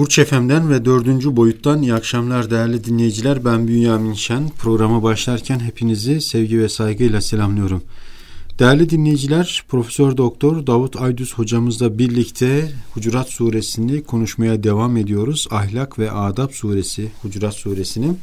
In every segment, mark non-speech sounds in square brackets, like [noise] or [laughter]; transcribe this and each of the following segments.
Burç Efem'den ve dördüncü boyuttan iyi akşamlar değerli dinleyiciler. Ben Bünyamin Şen. Programa başlarken hepinizi sevgi ve saygıyla selamlıyorum. Değerli dinleyiciler, Profesör Doktor Davut Aydüz hocamızla birlikte Hucurat Suresini konuşmaya devam ediyoruz. Ahlak ve Adab Suresi, Hucurat Suresini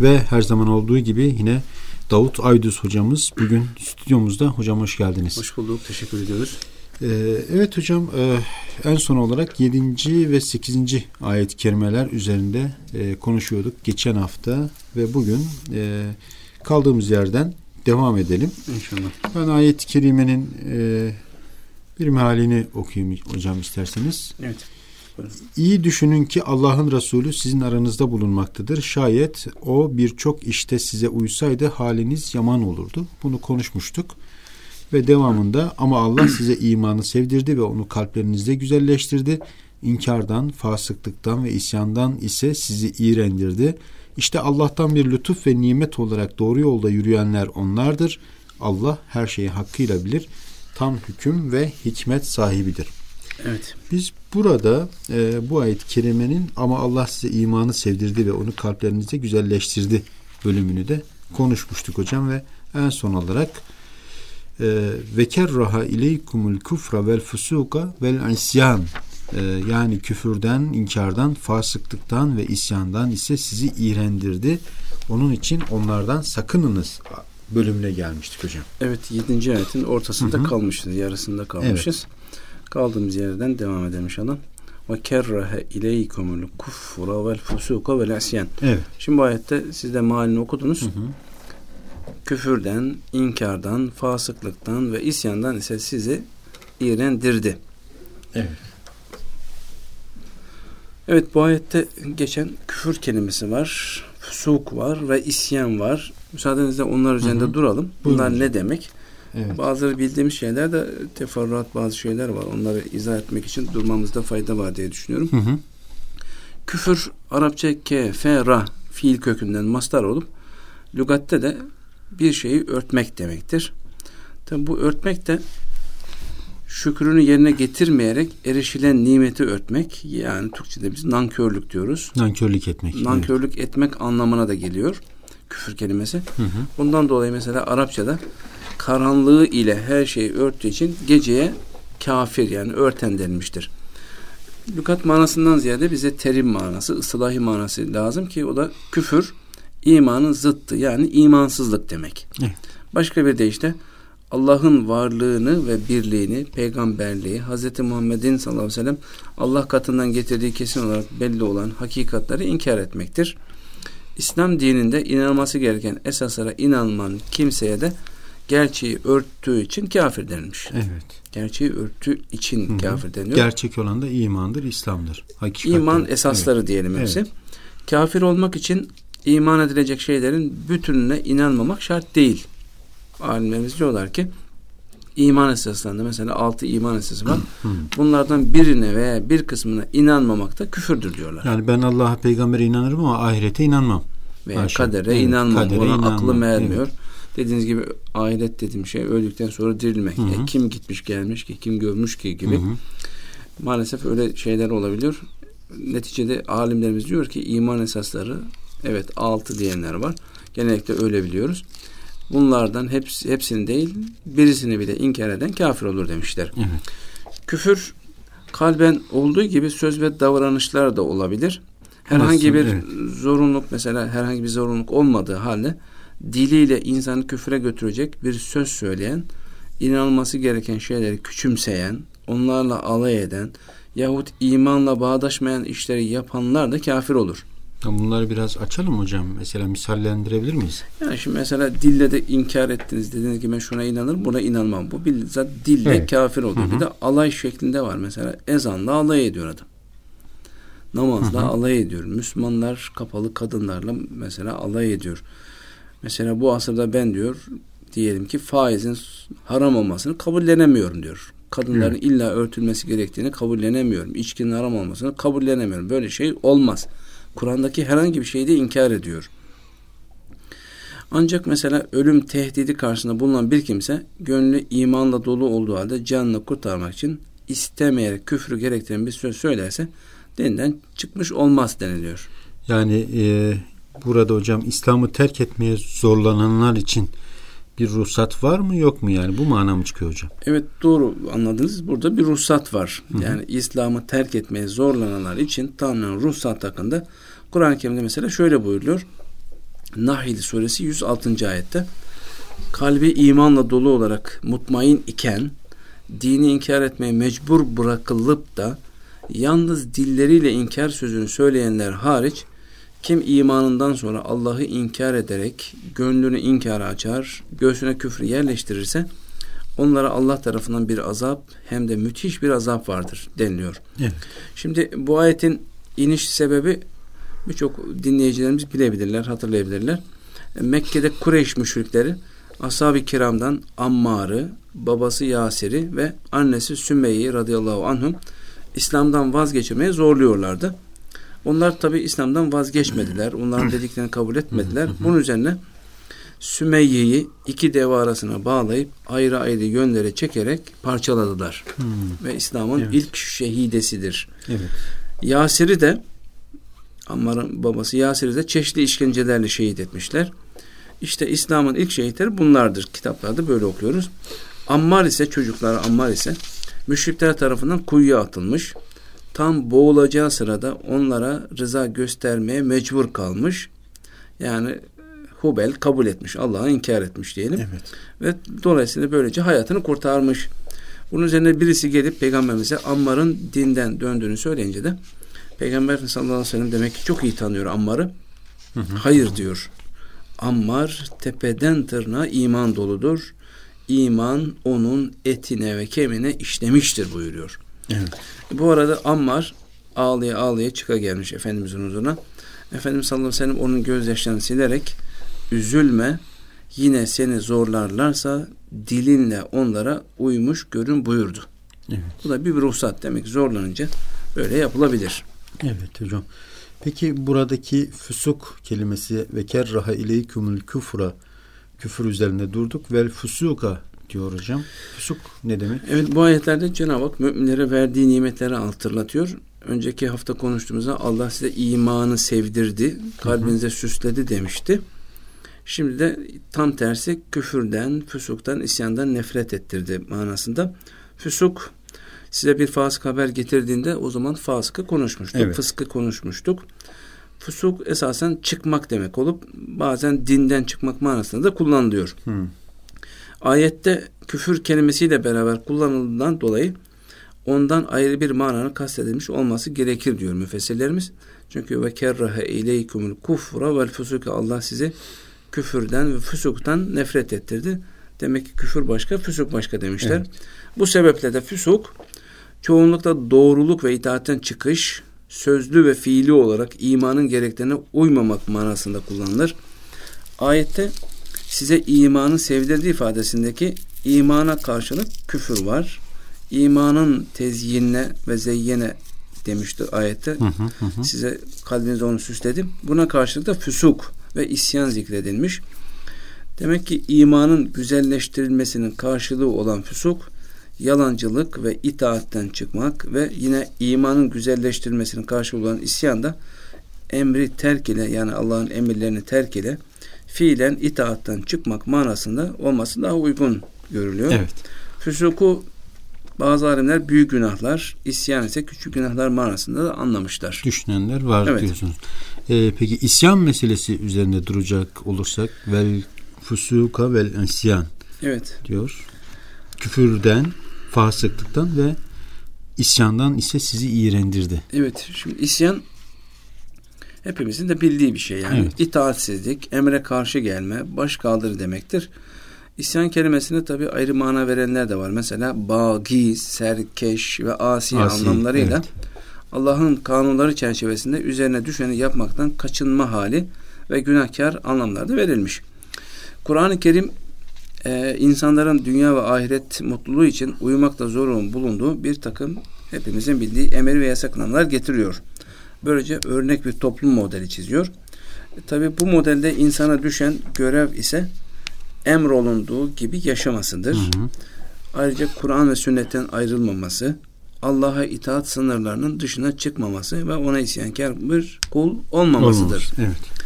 ve her zaman olduğu gibi yine Davut Aydüz hocamız bugün stüdyomuzda. Hocam hoş geldiniz. Hoş bulduk, teşekkür ediyoruz. Ee, evet hocam e, en son olarak 7. ve 8. ayet-i kerimeler üzerinde e, konuşuyorduk geçen hafta ve bugün e, kaldığımız yerden devam edelim. İnşallah. Ben ayet-i kerimenin bir mealini okuyayım hocam isterseniz. Evet. İyi düşünün ki Allah'ın Resulü sizin aranızda bulunmaktadır. Şayet o birçok işte size uysaydı haliniz yaman olurdu. Bunu konuşmuştuk. Ve devamında ama Allah size imanı sevdirdi ve onu kalplerinizde güzelleştirdi. İnkardan, fasıklıktan ve isyandan ise sizi iğrendirdi. İşte Allah'tan bir lütuf ve nimet olarak doğru yolda yürüyenler onlardır. Allah her şeyi hakkıyla bilir. Tam hüküm ve hikmet sahibidir. Evet. Biz burada e, bu ayet kerimenin ama Allah size imanı sevdirdi ve onu kalplerinizde güzelleştirdi bölümünü de konuşmuştuk hocam ve en son olarak ve kerraha ileykumul kufra vel fusuka vel isyan ee, yani küfürden, inkardan, fasıklıktan ve isyandan ise sizi iğrendirdi. Onun için onlardan sakınınız bölümüne gelmiştik hocam. Evet 7. ayetin ortasında Hı-hı. kalmışız. Yarısında kalmışız. Evet. Kaldığımız yerden devam edelim inşallah. Ve kerrehe ileykumul kufra vel fusuka vel isyan. Evet. Şimdi bu ayette siz de malini okudunuz. Hı hı küfürden, inkardan, fasıklıktan ve isyandan ise sizi iğrendirdi. Evet. Evet bu ayette geçen küfür kelimesi var, fusuk var ve isyan var. Müsaadenizle onlar üzerinde hı hı. duralım. Bunlar Buyurun. ne demek? Evet. Bazıları bildiğimiz şeyler de teferruat bazı şeyler var. Onları izah etmek için durmamızda fayda var diye düşünüyorum. Hı hı. Küfür Arapça ke, fe, ra fiil kökünden mastar olup lügatte de bir şeyi örtmek demektir. Tabi bu örtmek de şükrünü yerine getirmeyerek erişilen nimeti örtmek yani Türkçe'de biz nankörlük diyoruz. Nankörlük etmek. Nankörlük evet. etmek anlamına da geliyor küfür kelimesi. Hı hı. Bundan dolayı mesela Arapçada karanlığı ile her şeyi örttüğü için geceye kafir yani örten denmiştir. Lükat manasından ziyade bize terim manası, ıslahi manası lazım ki o da küfür, imanın zıttı yani imansızlık demek. Evet. Başka bir deyişle Allah'ın varlığını ve birliğini, peygamberliği, Hz. Muhammed'in sallallahu aleyhi ve sellem Allah katından getirdiği kesin olarak belli olan hakikatleri inkar etmektir. İslam dininde inanılması gereken esaslara inanman kimseye de gerçeği örttüğü için kafir denilmiş. Evet. Gerçeği örttüğü için Hı-hı. kafir deniyor. Gerçek olan da imandır, İslam'dır. Hakikatler. İman esasları evet. diyelim hepsi. Evet. Kafir olmak için iman edilecek şeylerin bütününe inanmamak şart değil. Alimlerimiz diyorlar ki iman esaslarında mesela altı iman esası var. [clears throat] Bunlardan birine veya bir kısmına inanmamak da küfürdür diyorlar. Yani ben Allah'a peygambere inanırım ama ahirete inanmam. Veya Aşağı. kadere evet, inanmam. Kadere Ona inanmam. aklım ermiyor. Evet. Dediğiniz gibi ahiret dediğim şey öldükten sonra dirilmek. Hı hı. E, kim gitmiş gelmiş ki, kim görmüş ki gibi. Hı hı. Maalesef öyle şeyler olabiliyor. Neticede alimlerimiz diyor ki iman esasları Evet altı diyenler var. Genellikle öyle biliyoruz. Bunlardan hepsi, hepsini değil birisini bile inkar eden kafir olur demişler. Evet. Küfür kalben olduğu gibi söz ve davranışlar da olabilir. Herhangi Nasıl? bir evet. zorunluluk mesela herhangi bir zorunluluk olmadığı halde diliyle insanı küfre götürecek bir söz söyleyen, inanılması gereken şeyleri küçümseyen, onlarla alay eden yahut imanla bağdaşmayan işleri yapanlar da kafir olur. Bunları biraz açalım hocam. Mesela misallendirebilir miyiz? Yani şimdi mesela dille de inkar ettiniz. Dediniz ki ben şuna inanırım buna inanmam. Bu bizzat dille evet. kafir oluyor. Hı hı. Bir de alay şeklinde var. Mesela ezanla alay ediyor adam. Namazla hı hı. alay ediyor. Müslümanlar kapalı kadınlarla mesela alay ediyor. Mesela bu asırda ben diyor diyelim ki faizin haram olmasını kabullenemiyorum diyor. Kadınların evet. illa örtülmesi gerektiğini kabullenemiyorum. İçkinin haram olmasını kabullenemiyorum. Böyle şey olmaz. Kur'an'daki herhangi bir şeyi de inkar ediyor. Ancak mesela ölüm tehdidi karşısında bulunan bir kimse gönlü imanla dolu olduğu halde canını kurtarmak için istemeyerek küfrü gerektiren bir söz söylerse dinden çıkmış olmaz deniliyor. Yani e, burada hocam İslam'ı terk etmeye zorlananlar için bir ruhsat var mı yok mu yani bu mana mı çıkıyor hocam? Evet doğru anladınız. Burada bir ruhsat var. Hı hı. Yani İslam'ı terk etmeye zorlananlar için Tanrı'nın ruhsat hakkında Kur'an-ı Kerim'de mesela şöyle buyuruyor. Nahil suresi 106. ayette kalbi imanla dolu olarak mutmain iken dini inkar etmeye mecbur bırakılıp da yalnız dilleriyle inkar sözünü söyleyenler hariç kim imanından sonra Allah'ı inkar ederek gönlünü inkara açar, göğsüne küfrü yerleştirirse onlara Allah tarafından bir azap hem de müthiş bir azap vardır deniliyor. Evet. Şimdi bu ayetin iniş sebebi birçok dinleyicilerimiz bilebilirler, hatırlayabilirler. Mekke'de Kureyş müşrikleri ashab-ı kiramdan Ammar'ı, babası Yasir'i ve annesi Sümeyye'yi radıyallahu anhum İslam'dan vazgeçirmeye zorluyorlardı. Onlar tabi İslam'dan vazgeçmediler. Onların dediklerini kabul etmediler. Bunun üzerine Sümeyye'yi iki deva arasına bağlayıp ayrı ayrı yönlere çekerek parçaladılar. Hmm. Ve İslam'ın evet. ilk şehidesidir. Evet. Yasir'i de Ammar'ın babası Yasir'i de çeşitli işkencelerle şehit etmişler. İşte İslam'ın ilk şehitleri bunlardır. Kitaplarda böyle okuyoruz. Ammar ise çocuklar Ammar ise müşrikler tarafından kuyuya atılmış. Tam boğulacağı sırada onlara rıza göstermeye mecbur kalmış. Yani Hubel kabul etmiş. Allah'ı inkar etmiş diyelim. Evet. Ve dolayısıyla böylece hayatını kurtarmış. Bunun üzerine birisi gelip peygamberimize Ammar'ın dinden döndüğünü söyleyince de Peygamber sallallahu aleyhi ve sellem demek ki çok iyi tanıyor Ammar'ı. Hayır diyor. Ammar tepeden tırnağa iman doludur. İman onun etine ve kemine işlemiştir buyuruyor. Evet. Bu arada Ammar ağlaya ağlaya çıka gelmiş Efendimizin huzuruna. Efendimiz sallallahu aleyhi ve sellem onun gözyaşlarını silerek üzülme yine seni zorlarlarsa dilinle onlara uymuş görün buyurdu. Evet. Bu da bir ruhsat demek zorlanınca böyle yapılabilir. Evet hocam. Peki buradaki fusuk kelimesi ve kerraha ileykumul küfra küfür üzerinde durduk. Vel fusuka diyor hocam. Fusuk ne demek? Evet bu ayetlerde Cenab-ı Hak müminlere verdiği nimetleri hatırlatıyor. Önceki hafta konuştuğumuzda Allah size imanı sevdirdi, kalbinize süsledi demişti. Şimdi de tam tersi küfürden, füsuktan, isyandan nefret ettirdi manasında. Füsuk size bir fasık haber getirdiğinde o zaman fasıkı konuşmuştuk. Evet. Fıskı konuşmuştuk. Fusuk esasen çıkmak demek olup bazen dinden çıkmak manasında da kullanılıyor. Hmm. Ayette küfür kelimesiyle beraber kullanıldığından dolayı ondan ayrı bir mananın kastedilmiş olması gerekir diyor müfessirlerimiz. Çünkü ve kerrahe ileykumul kufra vel fusuke Allah sizi küfürden ve fusuktan nefret ettirdi. Demek ki küfür başka, fusuk başka demişler. Evet. Bu sebeple de fusuk çoğunlukla doğruluk ve itaatten çıkış, sözlü ve fiili olarak imanın gereklerine uymamak manasında kullanılır. Ayette size imanı sevdirdiği ifadesindeki imana karşılık küfür var. İmanın tezyinine ve zeyyene demişti ayette. Hı hı hı. Size kalbinizde onu süsledim. Buna karşılık da füsuk ve isyan zikredilmiş. Demek ki imanın güzelleştirilmesinin karşılığı olan füsuk yalancılık ve itaatten çıkmak ve yine imanın güzelleştirilmesinin karşılığı olan isyan da emri terk ile yani Allah'ın emirlerini terk ile fiilen itaattan çıkmak manasında olması daha uygun görülüyor. Evet. Füsuku bazı alimler büyük günahlar, isyan ise küçük günahlar manasında da anlamışlar. Düşünenler var evet. diyorsunuz. Ee, peki isyan meselesi üzerinde duracak olursak vel fusuka vel isyan evet. diyor. Küfürden, fasıklıktan ve isyandan ise sizi iğrendirdi. Evet. Şimdi isyan hepimizin de bildiği bir şey yani. Evet. İtaatsizlik, emre karşı gelme, baş kaldırı demektir. İsyan kelimesine tabi ayrı mana verenler de var. Mesela bagi, serkeş ve asi, asi anlamlarıyla evet. Allah'ın kanunları çerçevesinde üzerine düşeni yapmaktan kaçınma hali ve günahkar anlamlarda verilmiş. Kur'an-ı Kerim e, insanların dünya ve ahiret mutluluğu için uyumakta zorunlu bulunduğu bir takım hepimizin bildiği emir ve yasaklanmalar getiriyor. Böylece örnek bir toplum modeli çiziyor. E, Tabi bu modelde insana düşen görev ise emrolunduğu gibi yaşamasıdır. Hı hı. Ayrıca Kur'an ve sünnetten ayrılmaması, Allah'a itaat sınırlarının dışına çıkmaması ve ona isyankar bir kul olmamasıdır. Olmaz, evet.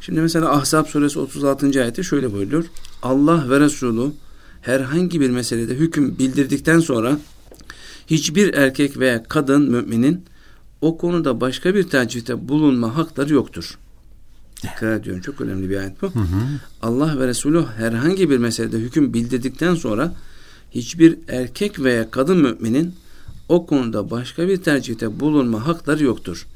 Şimdi mesela Ahzab suresi 36. ayette şöyle buyuruyor. Allah ve Resulü herhangi bir meselede hüküm bildirdikten sonra hiçbir erkek veya kadın müminin o konuda başka bir tercihte bulunma hakları yoktur. Dikkat ediyorum. Çok önemli bir ayet bu. Hı hı. Allah ve Resulü herhangi bir meselede hüküm bildirdikten sonra hiçbir erkek veya kadın müminin o konuda başka bir tercihte bulunma hakları yoktur.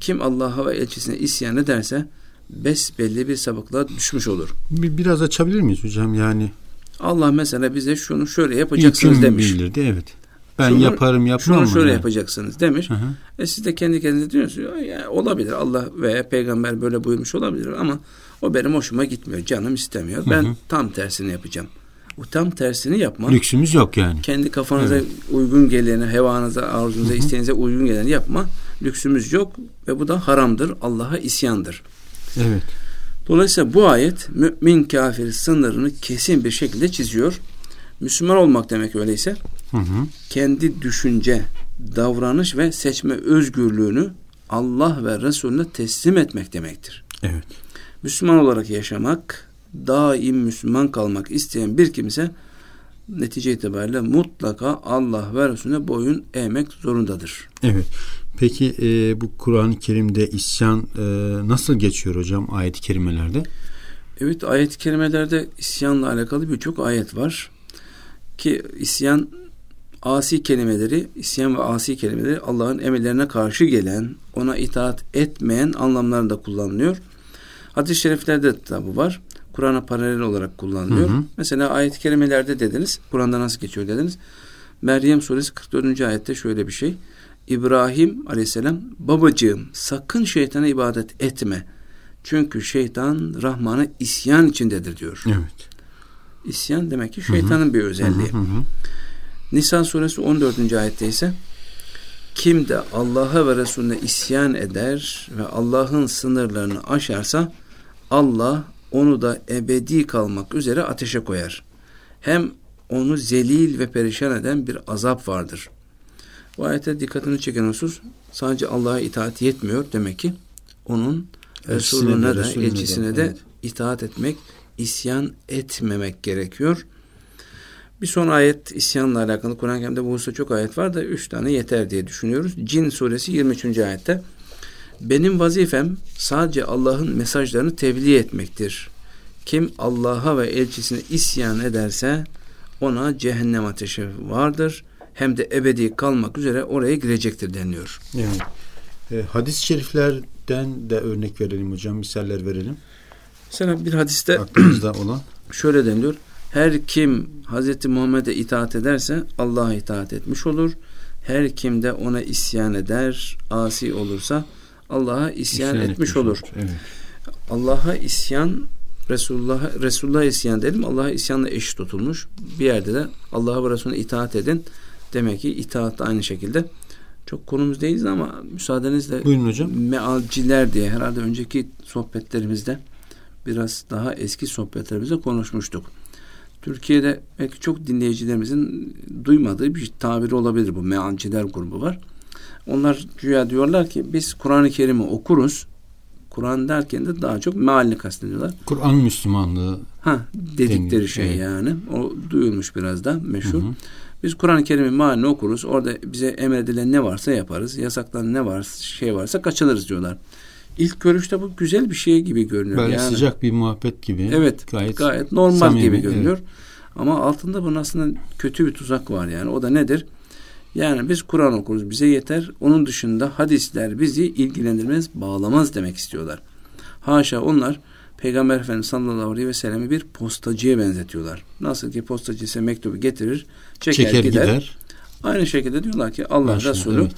Kim Allah'a ve elçisine isyan ederse besbelli bir sabıklığa düşmüş olur. Bir, biraz açabilir miyiz hocam yani? Allah mesela bize şunu şöyle yapacaksınız Hüküm demiş. bildirdi evet. Ben şunu, yaparım yapmam Şunu şöyle yani? yapacaksınız demiş. Hı hı. E siz de kendi kendinize diyorsunuz ya olabilir Allah veya peygamber böyle buyurmuş olabilir ama o benim hoşuma gitmiyor. Canım istemiyor. Ben hı hı. tam tersini yapacağım. Bu tam tersini yapma. Lüksümüz yok yani. Kendi kafanıza evet. uygun geleni, hevanıza, arzunuza, hı hı. isteğinize uygun geleni yapma. Lüksümüz yok ve bu da haramdır. Allah'a isyandır. Evet. Dolayısıyla bu ayet mümin kafir sınırını kesin bir şekilde çiziyor. Müslüman olmak demek öyleyse hı hı. kendi düşünce, davranış ve seçme özgürlüğünü Allah ve Resulüne teslim etmek demektir. Evet. Müslüman olarak yaşamak, daim Müslüman kalmak isteyen bir kimse netice itibariyle mutlaka Allah ve Resulüne boyun eğmek zorundadır. Evet. Peki e, bu Kur'an-ı Kerim'de isyan e, nasıl geçiyor hocam ayet-i kerimelerde? Evet ayet-i kerimelerde isyanla alakalı birçok ayet var. Ki isyan asi kelimeleri, isyan ve asi kelimeleri Allah'ın emirlerine karşı gelen, ona itaat etmeyen anlamlarında kullanılıyor. Hadis-i şeriflerde de bu var. Kur'an'a paralel olarak kullanılıyor. Hı hı. Mesela ayet-i kerimelerde dediniz. Kur'an'da nasıl geçiyor dediniz. Meryem suresi 44. ayette şöyle bir şey. İbrahim aleyhisselam babacığım sakın şeytana ibadet etme. Çünkü şeytan Rahman'a isyan içindedir diyor. Evet. İsyan demek ki şeytanın hı hı. bir özelliği. Hı hı hı. Nisan suresi 14. ayette ise kim de Allah'a ve Resulüne isyan eder ve Allah'ın sınırlarını aşarsa Allah onu da ebedi kalmak üzere ateşe koyar. Hem onu zelil ve perişan eden bir azap vardır. Bu ayete dikkatini çeken husus sadece Allah'a itaat yetmiyor demek ki onun Resulüne de, Resulüne elçisine de, de evet. itaat etmek, isyan etmemek gerekiyor. Bir son ayet isyanla alakalı Kur'an-ı Kerim'de bu hususta çok ayet var da üç tane yeter diye düşünüyoruz. Cin suresi 23. ayette benim vazifem sadece Allah'ın mesajlarını tebliğ etmektir. Kim Allah'a ve elçisine isyan ederse ona cehennem ateşi vardır. Hem de ebedi kalmak üzere oraya girecektir deniyor. Evet. E, hadis-i şeriflerden de örnek verelim hocam, misaller verelim. Mesela bir hadiste aklımızda olan şöyle deniliyor. Her kim Hazreti Muhammed'e itaat ederse Allah'a itaat etmiş olur. Her kim de ona isyan eder, asi olursa Allah'a isyan, isyan etmiş, etmiş olur. olur. Evet. Allah'a isyan Resulullah Resulullah isyan dedim. Allah'a isyanla eşit tutulmuş. Bir yerde de Allah'a ve Resulüne itaat edin. Demek ki itaat da aynı şekilde. Çok konumuz değiliz ama müsaadenizle Buyurun hocam. mealciler diye herhalde önceki sohbetlerimizde biraz daha eski sohbetlerimizde konuşmuştuk. Türkiye'de belki çok dinleyicilerimizin duymadığı bir tabiri olabilir bu mealciler grubu var. Onlar güya diyorlar ki biz Kur'an-ı Kerim'i okuruz. Kur'an derken de daha çok mealini kastediyorlar. Kur'an Müslümanlığı ha dedikleri deniyor. şey evet. yani. O duyulmuş biraz da meşhur. Hı hı. Biz Kur'an-ı Kerim'in mealini okuruz. Orada bize emredilen ne varsa yaparız. Yasaklanan ne var, şey varsa kaçınırız diyorlar. İlk görüşte bu güzel bir şey gibi görünüyor. Böyle yani, sıcak bir muhabbet gibi. Evet. Gayet, gayet normal samimi, gibi görünüyor. Evet. Ama altında bunun aslında kötü bir tuzak var yani. O da nedir? Yani biz Kur'an okuruz bize yeter. Onun dışında hadisler bizi ilgilendirmez, bağlamaz demek istiyorlar. Haşa onlar Peygamber Efendimiz sallallahu aleyhi ve sellem'i bir postacıya benzetiyorlar. Nasıl ki postacı ise mektubu getirir, çeker, çeker gider. gider. Aynı şekilde diyorlar ki Allah Maşallah, Resulü evet.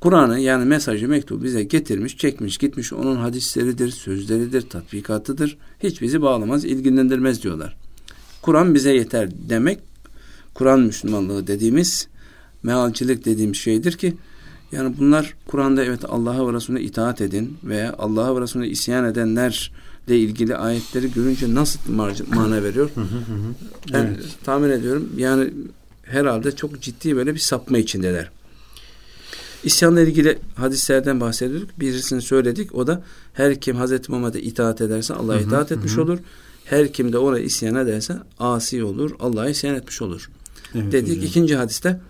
Kur'an'ı yani mesajı mektubu bize getirmiş, çekmiş, gitmiş. Onun hadisleridir, sözleridir, tatbikatıdır. Hiç bizi bağlamaz, ilgilendirmez diyorlar. Kur'an bize yeter demek Kur'an Müslümanlığı dediğimiz mealcilik dediğim şeydir ki yani bunlar Kur'an'da evet Allah'a ve Resulüne itaat edin veya Allah'a ve Resulüne isyan edenlerle ilgili ayetleri görünce nasıl mana veriyor? ben evet. tahmin ediyorum yani herhalde çok ciddi böyle bir sapma içindeler. İsyanla ilgili hadislerden bahsediyorduk. Birisini söyledik. O da her kim Hazreti Muhammed'e itaat ederse Allah'a itaat etmiş hı. olur. Her kim de ona isyan ederse asi olur. Allah'a isyan etmiş olur. Evet, Dedik. Hocam. İkinci hadiste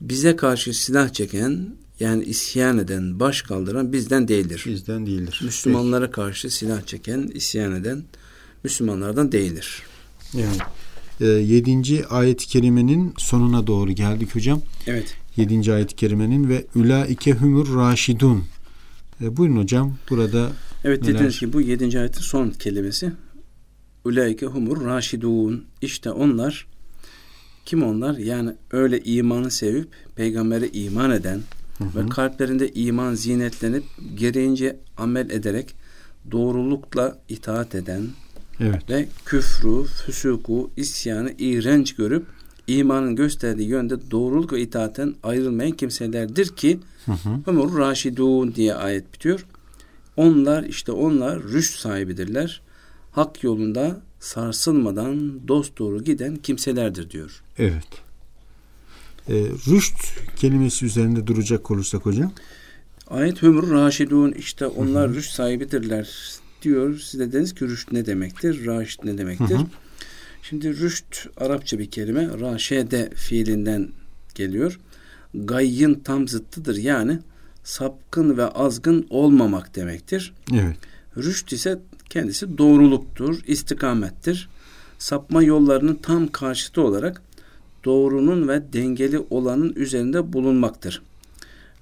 bize karşı silah çeken yani isyan eden, baş kaldıran bizden değildir. Bizden değildir. Müslümanlara Peki. karşı silah çeken, isyan eden Müslümanlardan değildir. Evet. E, yedinci ayet-i kerimenin sonuna doğru geldik hocam. Evet. Yedinci ayet-i kerimenin ve ulaike humur raşidun. E, buyurun hocam burada Evet neler? dediniz ki bu yedinci ayetin son kelimesi ulaike humur raşidun. İşte onlar kim onlar? Yani öyle imanı sevip peygambere iman eden hı hı. ve kalplerinde iman zinetlenip gereğince amel ederek doğrulukla itaat eden evet. ve küfrü, füsuku, isyanı iğrenç görüp imanın gösterdiği yönde doğruluk ve itaaten ayrılmayan kimselerdir ki Ömür Raşidun diye ayet bitiyor. Onlar işte onlar rüşt sahibidirler. Hak yolunda sarsılmadan dost doğru giden kimselerdir diyor. Evet. E, rüşt kelimesi üzerinde duracak olursak hocam. Ayet Hümür Raşidun işte onlar hı hı. rüşt sahibidirler diyor. Siz de dediniz ki rüşt ne demektir? Raşid ne demektir? Hı hı. Şimdi rüşt Arapça bir kelime. Raşede fiilinden geliyor. Gayyın tam zıttıdır. Yani sapkın ve azgın olmamak demektir. Evet. Rüşt ise kendisi doğruluktur, istikamettir. Sapma yollarının tam karşıtı olarak doğrunun ve dengeli olanın üzerinde bulunmaktır.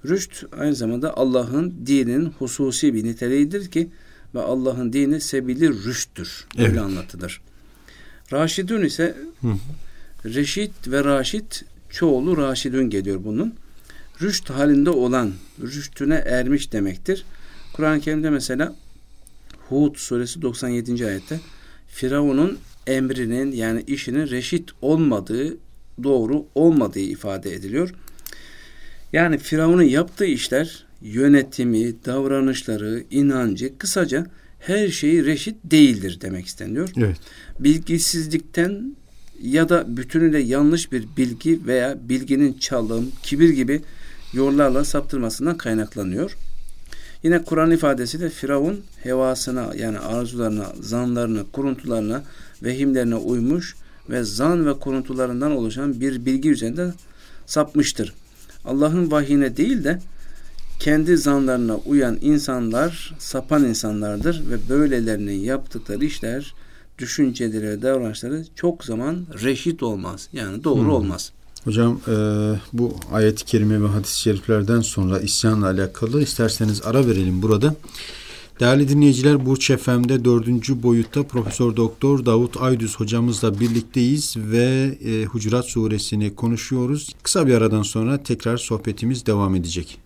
Rüşt aynı zamanda Allah'ın dininin hususi bir niteliğidir ki ve Allah'ın dini sebili rüşttür. Evet. Öyle anlatılır. Raşidun ise Hı. reşit ve raşit çoğulu raşidun geliyor bunun. Rüşt halinde olan, rüştüne ermiş demektir. Kur'an-ı Kerim'de mesela Hud suresi 97. ayette Firavun'un emrinin yani işinin reşit olmadığı, doğru olmadığı ifade ediliyor. Yani Firavun'un yaptığı işler yönetimi, davranışları, inancı kısaca her şeyi reşit değildir demek isteniyor. Evet. Bilgisizlikten ya da bütünüyle yanlış bir bilgi veya bilginin çalım, kibir gibi yollarla saptırmasından kaynaklanıyor. Yine Kur'an ifadesi de Firavun hevasına yani arzularına, zanlarına, kuruntularına, vehimlerine uymuş ve zan ve kuruntularından oluşan bir bilgi üzerinde sapmıştır. Allah'ın vahyine değil de kendi zanlarına uyan insanlar sapan insanlardır ve böylelerinin yaptıkları işler, düşünceleri ve davranışları çok zaman reşit olmaz. Yani doğru hmm. olmaz. Hocam e, bu ayet-i kerime ve hadis-i şeriflerden sonra isyanla alakalı isterseniz ara verelim burada. Değerli dinleyiciler Burç FM'de dördüncü boyutta Profesör Doktor Davut Aydüz hocamızla birlikteyiz ve e, Hucurat suresini konuşuyoruz. Kısa bir aradan sonra tekrar sohbetimiz devam edecek.